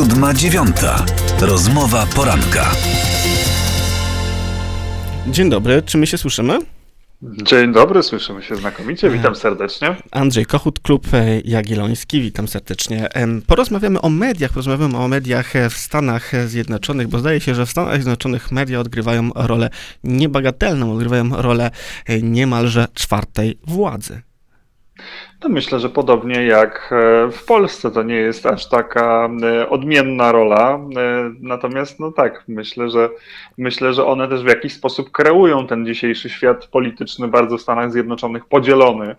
siódma dziewiąta. Rozmowa poranka. Dzień dobry, czy my się słyszymy? Dzień dobry, słyszymy się znakomicie. Witam serdecznie. Andrzej Kochut, Klub e, Jagielloński, witam serdecznie. Porozmawiamy o mediach, porozmawiamy o mediach w Stanach Zjednoczonych, bo zdaje się, że w Stanach Zjednoczonych media odgrywają rolę niebagatelną, odgrywają rolę e, niemalże czwartej władzy. To myślę, że podobnie jak e, w Polsce to nie jest aż taka e, odmienna rola. E, natomiast no tak, myślę, że myślę, że one też w jakiś sposób kreują ten dzisiejszy świat polityczny bardzo w Stanach Zjednoczonych podzielony.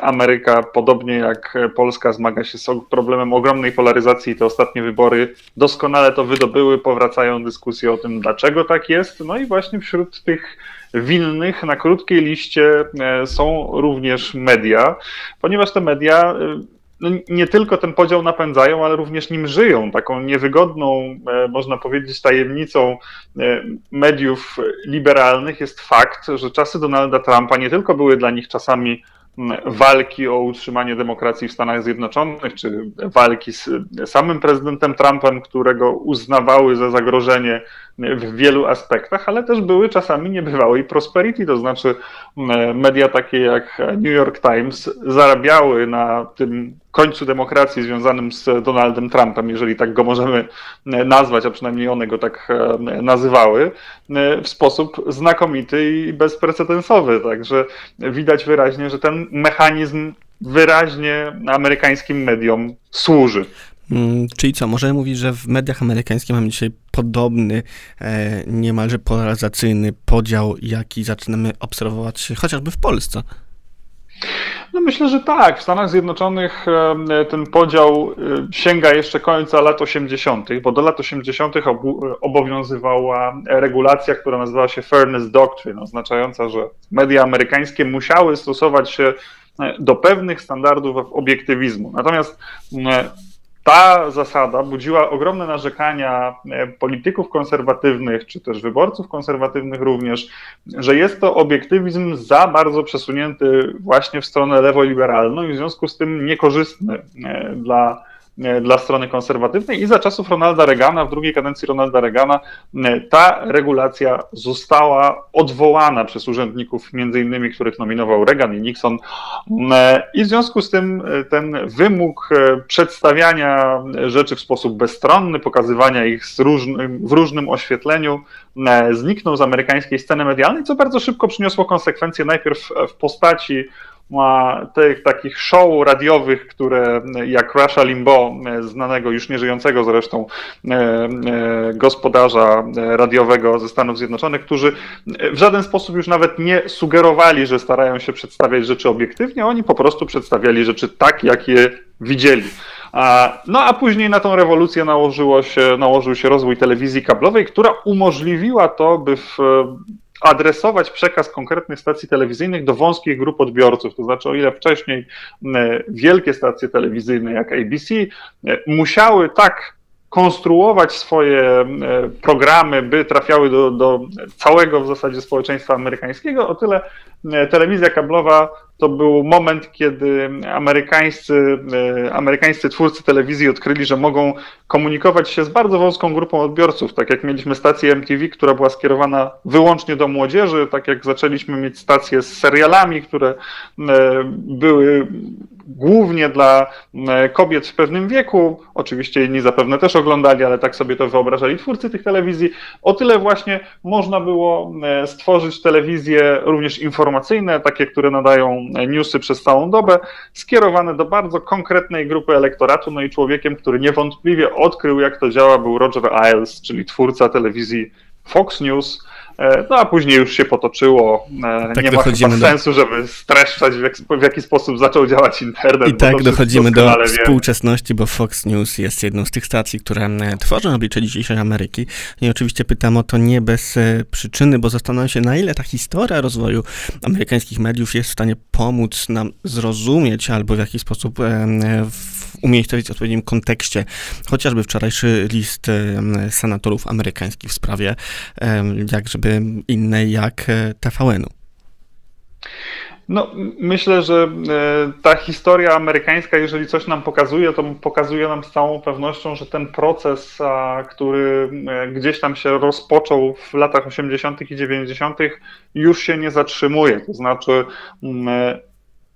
Ameryka, podobnie jak Polska, zmaga się z problemem ogromnej polaryzacji. Te ostatnie wybory doskonale to wydobyły, powracają dyskusje o tym, dlaczego tak jest. No i właśnie wśród tych winnych na krótkiej liście e, są również media, ponieważ te media e, no, nie tylko ten podział napędzają, ale również nim żyją. Taką niewygodną, e, można powiedzieć, tajemnicą mediów liberalnych jest fakt, że czasy Donalda Trumpa nie tylko były dla nich czasami walki o utrzymanie demokracji w Stanach Zjednoczonych, czy walki z samym prezydentem Trumpem, którego uznawały za zagrożenie w wielu aspektach, ale też były czasami niebywałej prosperity, to znaczy media takie jak New York Times zarabiały na tym końcu demokracji związanym z Donaldem Trumpem, jeżeli tak go możemy nazwać, a przynajmniej one go tak nazywały, w sposób znakomity i bezprecedensowy. Także widać wyraźnie, że ten mechanizm wyraźnie amerykańskim mediom służy. Mm, czyli co, możemy mówić, że w mediach amerykańskich mamy dzisiaj podobny, e, niemalże polaryzacyjny podział, jaki zaczynamy obserwować chociażby w Polsce? No myślę, że tak. W Stanach Zjednoczonych e, ten podział e, sięga jeszcze końca lat 80., bo do lat 80. obowiązywała regulacja, która nazywała się Fairness Doctrine, oznaczająca, że media amerykańskie musiały stosować się do pewnych standardów obiektywizmu. Natomiast ta zasada budziła ogromne narzekania e, polityków konserwatywnych, czy też wyborców konserwatywnych również, że jest to obiektywizm za bardzo przesunięty właśnie w stronę lewoliberalną i w związku z tym niekorzystny e, dla dla strony konserwatywnej i za czasów Ronalda Reagana, w drugiej kadencji Ronalda Reagana, e, ta regulacja została odwołana przez urzędników, między innymi, których nominował Reagan i Nixon. E, I w związku z tym ten wymóg przedstawiania rzeczy w sposób bezstronny, pokazywania ich różnym, w różnym oświetleniu zniknął z amerykańskiej sceny medialnej, co bardzo szybko przyniosło konsekwencje najpierw w postaci ma tych takich show radiowych, które jak Russia Limbo, znanego już nieżyjącego zresztą e, e, gospodarza radiowego ze Stanów Zjednoczonych, którzy w żaden sposób już nawet nie sugerowali, że starają się przedstawiać rzeczy obiektywnie, oni po prostu przedstawiali rzeczy tak, jak je widzieli. No a później na tą rewolucję nałożyło się, nałożył się rozwój telewizji kablowej, która umożliwiła to, by w adresować przekaz konkretnych stacji telewizyjnych do wąskich grup odbiorców. To znaczy, o ile wcześniej wielkie stacje telewizyjne jak ABC musiały tak konstruować swoje programy, by trafiały do, do całego w zasadzie społeczeństwa amerykańskiego, o tyle telewizja kablowa to był moment, kiedy amerykańscy, e, amerykańscy twórcy telewizji odkryli, że mogą komunikować się z bardzo wąską grupą odbiorców. Tak jak mieliśmy stację MTV, która była skierowana wyłącznie do młodzieży, tak jak zaczęliśmy mieć stacje z serialami, które e, były głównie dla e, kobiet w pewnym wieku. Oczywiście inni zapewne też oglądali, ale tak sobie to wyobrażali twórcy tych telewizji. O tyle właśnie można było stworzyć telewizje również informacyjne, takie, które nadają newsy przez całą dobę, skierowane do bardzo konkretnej grupy elektoratu. No i człowiekiem, który niewątpliwie odkrył, jak to działa, był Roger Ailes, czyli twórca telewizji Fox News E, no a później już się potoczyło. E, tak nie ma chyba do... sensu, żeby streszczać, w, jak, w jaki sposób zaczął działać internet. I tak dochodzimy do współczesności, bo Fox News jest jedną z tych stacji, które tworzą oblicze dzisiejszej Ameryki. I oczywiście pytam o to nie bez e, przyczyny, bo zastanawiam się, na ile ta historia rozwoju amerykańskich mediów jest w stanie pomóc nam zrozumieć albo w jakiś sposób umiejscowić w odpowiednim kontekście chociażby wczorajszy list senatorów amerykańskich w sprawie jak żeby innej jak e, TVN-u. No, myślę, że e, ta historia amerykańska, jeżeli coś nam pokazuje, to pokazuje nam z całą pewnością, że ten proces, który e, gdzieś tam się rozpoczął w latach 80. i 90., już się nie zatrzymuje. To znaczy,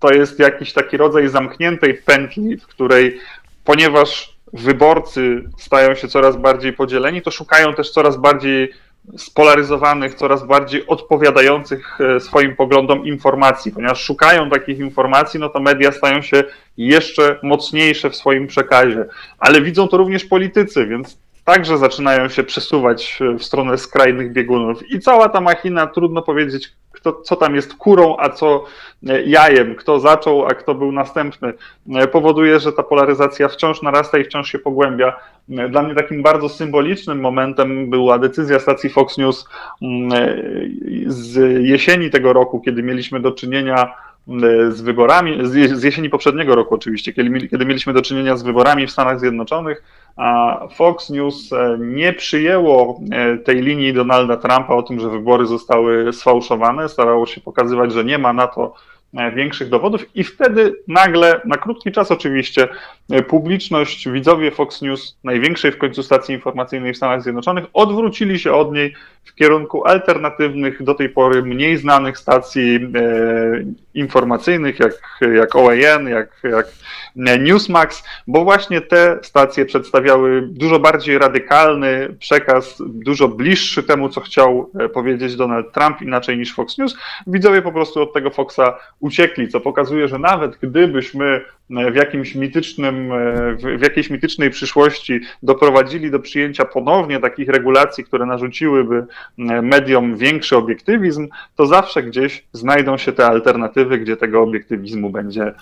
to jest jakiś taki rodzaj zamkniętej pętli, w której, ponieważ wyborcy stają się coraz bardziej podzieleni, to szukają też coraz bardziej spolaryzowanych, coraz bardziej odpowiadających e, swoim poglądom informacji. Ponieważ szukają takich informacji, no to media stają się jeszcze mocniejsze w swoim przekazie. Ale widzą to również politycy, więc także zaczynają się przesuwać e, w stronę skrajnych biegunów. I cała ta machina, trudno powiedzieć, kto, co tam jest kurą, a co e, jajem, kto zaczął, a kto był następny, e, powoduje, że ta polaryzacja wciąż narasta i wciąż się pogłębia. Dla mnie takim bardzo symbolicznym momentem była decyzja stacji Fox News mm, z jesieni tego roku, kiedy mieliśmy do czynienia z wyborami, z jesieni poprzedniego roku oczywiście, kiedy, kiedy mieliśmy do czynienia z wyborami w Stanach Zjednoczonych, a Fox News e, nie przyjęło e, tej linii Donalda Trumpa o tym, że wybory zostały sfałszowane, starało się pokazywać, że nie ma na to E, większych dowodów i wtedy nagle, na krótki czas oczywiście, e, publiczność, widzowie Fox News, największej w końcu stacji informacyjnej w Stanach Zjednoczonych, odwrócili się od niej w kierunku alternatywnych, do tej pory mniej znanych stacji e, informacyjnych, jak, jak OAN, jak, jak Newsmax, bo właśnie te stacje przedstawiały dużo bardziej radykalny przekaz, dużo bliższy temu, co chciał powiedzieć Donald Trump, inaczej niż Fox News. Widzowie po prostu od tego Foxa uciekli, co pokazuje, że nawet gdybyśmy w jakimś mitycznym, w jakiejś mitycznej przyszłości doprowadzili do przyjęcia ponownie takich regulacji, które narzuciłyby mediom większy obiektywizm, to zawsze gdzieś znajdą się te alternatywy, gdzie tego obiektywizmu będzie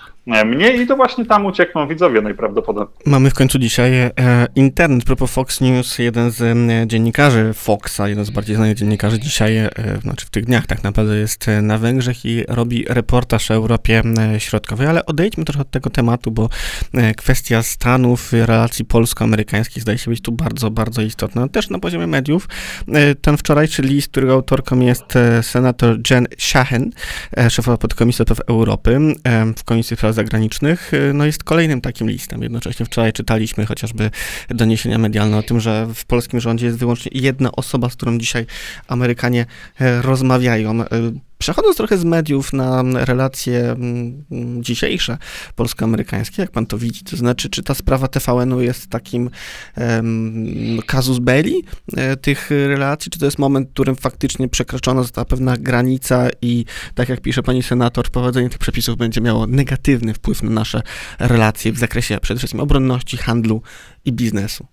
mniej i to właśnie tam uciekną widzowie najprawdopodobniej. Mamy w końcu dzisiaj e, internet. Propos Fox News, jeden z e, dziennikarzy Foxa, jeden z bardziej znanych dziennikarzy dzisiaj, e, znaczy w tych dniach tak naprawdę jest na Węgrzech i robi reportaż Europie Środkowej, ale odejdźmy trochę od tego tematu, bo e, kwestia Stanów, relacji polsko-amerykańskich zdaje się być tu bardzo, bardzo istotna. Też na poziomie mediów. E, ten wczorajszy list, którego autorką jest e, senator Jen Shahen, szefowa podkomisji do Europy w Komisji Spraw Zagranicznych, no jest kolejnym takim listem. Jednocześnie wczoraj czytaliśmy chociażby doniesienia medialne o tym, że w polskim rządzie jest wyłącznie jedna osoba, z którą dzisiaj Amerykanie rozmawiają. Przechodząc trochę z mediów na relacje mm, dzisiejsze polsko-amerykańskie, jak pan to widzi, to znaczy, czy ta sprawa TVN-u jest takim um, casus belli e, tych relacji, czy to jest moment, w którym faktycznie przekroczona została pewna granica i tak jak pisze pani senator, wprowadzenie tych przepisów będzie miało negatywny wpływ na nasze relacje w zakresie przede wszystkim obronności, handlu i biznesu?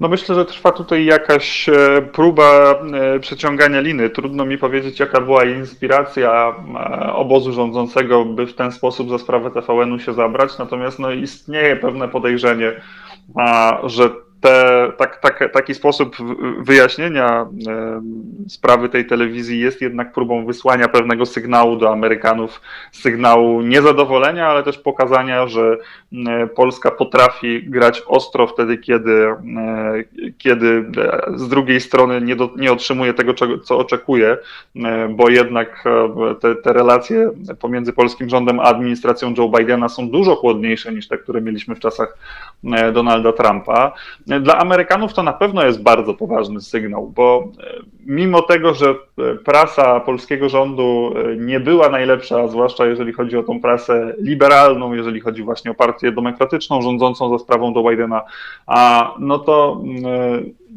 No myślę, że trwa tutaj jakaś e, próba e, przeciągania liny. Trudno mi powiedzieć, jaka była inspiracja e, obozu rządzącego, by w ten sposób za sprawę TVN-u się zabrać. Natomiast no, istnieje pewne podejrzenie, że te, tak, tak, taki sposób wyjaśnienia sprawy tej telewizji jest jednak próbą wysłania pewnego sygnału do Amerykanów, sygnału niezadowolenia, ale też pokazania, że Polska potrafi grać ostro wtedy, kiedy, kiedy z drugiej strony nie, do, nie otrzymuje tego, co oczekuje, bo jednak te, te relacje pomiędzy polskim rządem a administracją Joe Bidena są dużo chłodniejsze niż te, które mieliśmy w czasach Donalda Trumpa. Dla Amerykanów to na pewno jest bardzo poważny sygnał, bo e, mimo tego, że e, prasa polskiego rządu e, nie była najlepsza, zwłaszcza jeżeli chodzi o tą prasę liberalną, jeżeli chodzi właśnie o partię demokratyczną rządzącą za sprawą do Bidena, a no to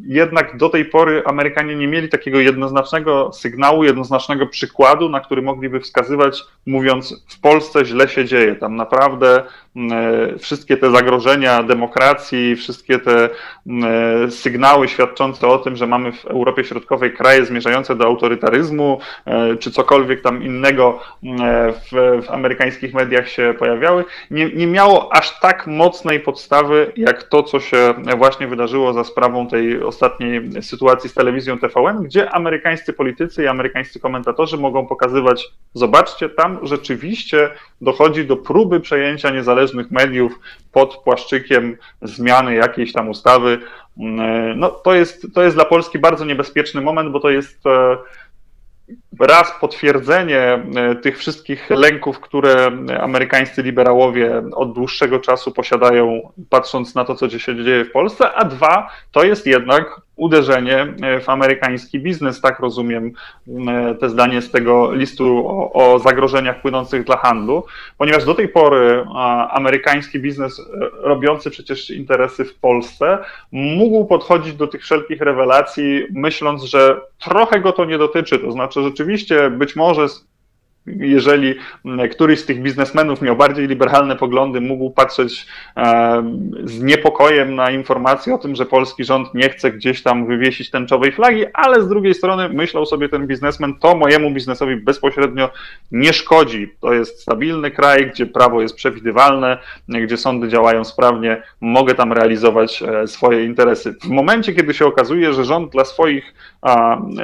jednak do tej pory Amerykanie nie mieli takiego jednoznacznego sygnału, jednoznacznego przykładu, na który mogliby wskazywać, mówiąc, w Polsce źle się dzieje. Tam naprawdę e, wszystkie te zagrożenia demokracji, wszystkie te e, sygnały świadczące o tym, że mamy w Europie Środkowej kraje zmierzające do autorytaryzmu, e, czy cokolwiek tam innego w, w amerykańskich mediach się pojawiały, nie, nie miało aż tak mocnej podstawy, jak to, co się właśnie wydarzyło za sprawą tej ostatniej sytuacji z telewizją TVN, gdzie amerykańscy politycy i amerykańscy komentatorzy mogą pokazywać, zobaczcie, tam rzeczywiście dochodzi do próby przejęcia niezależnych mediów pod płaszczykiem zmiany jakiejś tam ustawy. No to jest, to jest dla Polski bardzo niebezpieczny moment, bo to jest raz potwierdzenie e, tych wszystkich lęków, które amerykańscy liberałowie od dłuższego czasu posiadają, patrząc na to, co się dzieje w Polsce, a dwa, to jest jednak uderzenie e, w amerykański biznes, tak rozumiem e, te zdanie z tego listu o, o, zagrożeniach płynących dla handlu, ponieważ do tej pory amerykański biznes robiący przecież interesy w Polsce mógł podchodzić do tych wszelkich rewelacji, myśląc, że trochę go to nie dotyczy, to znaczy rzeczywiście być może jeżeli któryś z tych biznesmenów miał bardziej liberalne poglądy, mógł patrzeć z niepokojem na informację o tym, że polski rząd nie chce gdzieś tam wywiesić tęczowej flagi, ale z drugiej strony myślał sobie ten biznesmen, to mojemu biznesowi bezpośrednio nie szkodzi. To jest stabilny kraj, gdzie prawo jest przewidywalne, gdzie sądy działają sprawnie, mogę tam realizować e, swoje interesy. W momencie, kiedy się okazuje, że rząd dla swoich,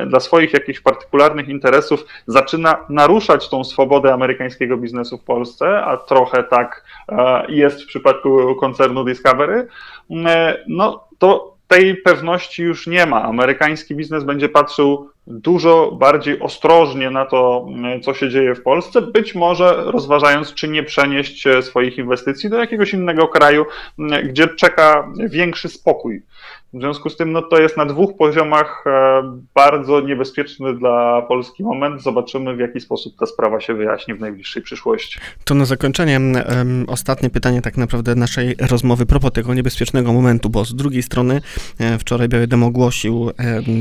dla swoich jakichś partykularnych interesów zaczyna naruszać tą swobodę amerykańskiego biznesu w Polsce, a trochę tak e, jest w przypadku koncernu Discovery, e, no to tej pewności już nie ma. Amerykański biznes będzie patrzył dużo bardziej ostrożnie na to, e, co się dzieje w Polsce, być może rozważając, czy nie przenieść swoich inwestycji do jakiegoś innego kraju, gdzie czeka większy spokój. W związku z tym no, to jest na dwóch poziomach e, bardzo niebezpieczny dla Polski moment. Zobaczymy, w jaki sposób ta sprawa się wyjaśni w najbliższej przyszłości. To na zakończenie um, ostatnie pytanie tak naprawdę naszej rozmowy propos tego niebezpiecznego momentu, bo z drugiej strony e, wczoraj Biały ogłosił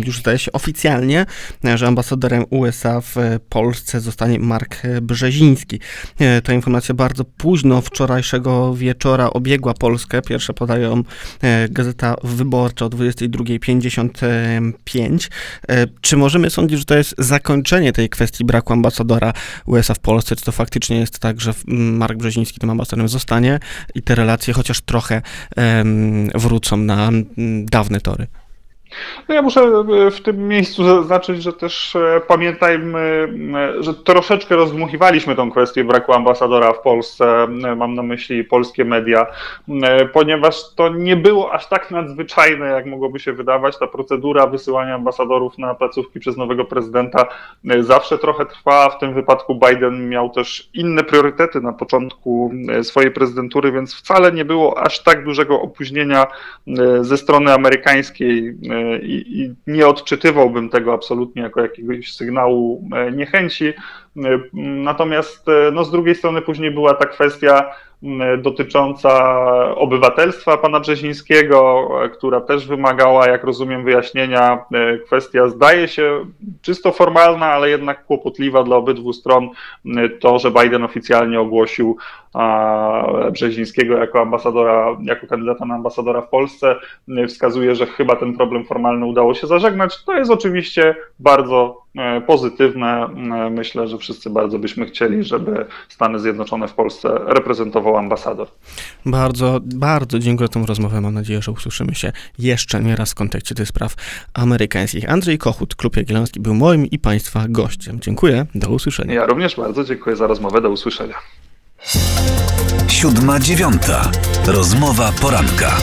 już zdaje się oficjalnie, że ambasadorem USA w Polsce zostanie Mark Brzeziński. E, ta informacja bardzo późno wczorajszego wieczora obiegła Polskę. Pierwsze podają Gazeta Wyborcza o 22.55. E, czy możemy sądzić, że to jest zakończenie tej kwestii braku ambasadora USA w Polsce? Czy to faktycznie jest tak, że Mark Brzeziński tym ambasadorem zostanie i te relacje chociaż trochę wrócą na dawne tory? No ja muszę e, w tym miejscu zaznaczyć, że też e, pamiętajmy, e, że troszeczkę rozdmuchiwaliśmy tą kwestię braku ambasadora w Polsce, mam na myśli polskie media, ponieważ to nie było aż tak nadzwyczajne, jak mogłoby się wydawać. Ta procedura wysyłania ambasadorów na placówki przez nowego prezydenta zawsze trochę trwa. W tym wypadku Biden miał też inne priorytety na początku swojej prezydentury, więc wcale nie było aż tak dużego opóźnienia ze strony amerykańskiej i, nie odczytywałbym tego absolutnie jako jakiegoś sygnału e, niechęci. E, natomiast e, no, z drugiej strony później była ta kwestia dotycząca obywatelstwa pana Brzezińskiego, która też wymagała, jak rozumiem, wyjaśnienia. Kwestia zdaje się czysto formalna, ale jednak kłopotliwa dla obydwu stron. To, że Biden oficjalnie ogłosił Brzezińskiego jako ambasadora, jako kandydata na ambasadora w Polsce, wskazuje, że chyba ten problem formalny udało się zażegnać. To jest oczywiście bardzo e, pozytywne. E, myślę, że wszyscy bardzo byśmy chcieli, żeby Stany Zjednoczone w Polsce reprezentował ambasador. Bardzo, bardzo dziękuję za tę rozmowę. Mam nadzieję, że usłyszymy się jeszcze nie raz w kontekście tych spraw amerykańskich. Andrzej Kochut, Klub Jagielloński był moim i Państwa gościem. Dziękuję, do usłyszenia. Ja również bardzo dziękuję za rozmowę, do usłyszenia. Siódma dziewiąta. Rozmowa poranka.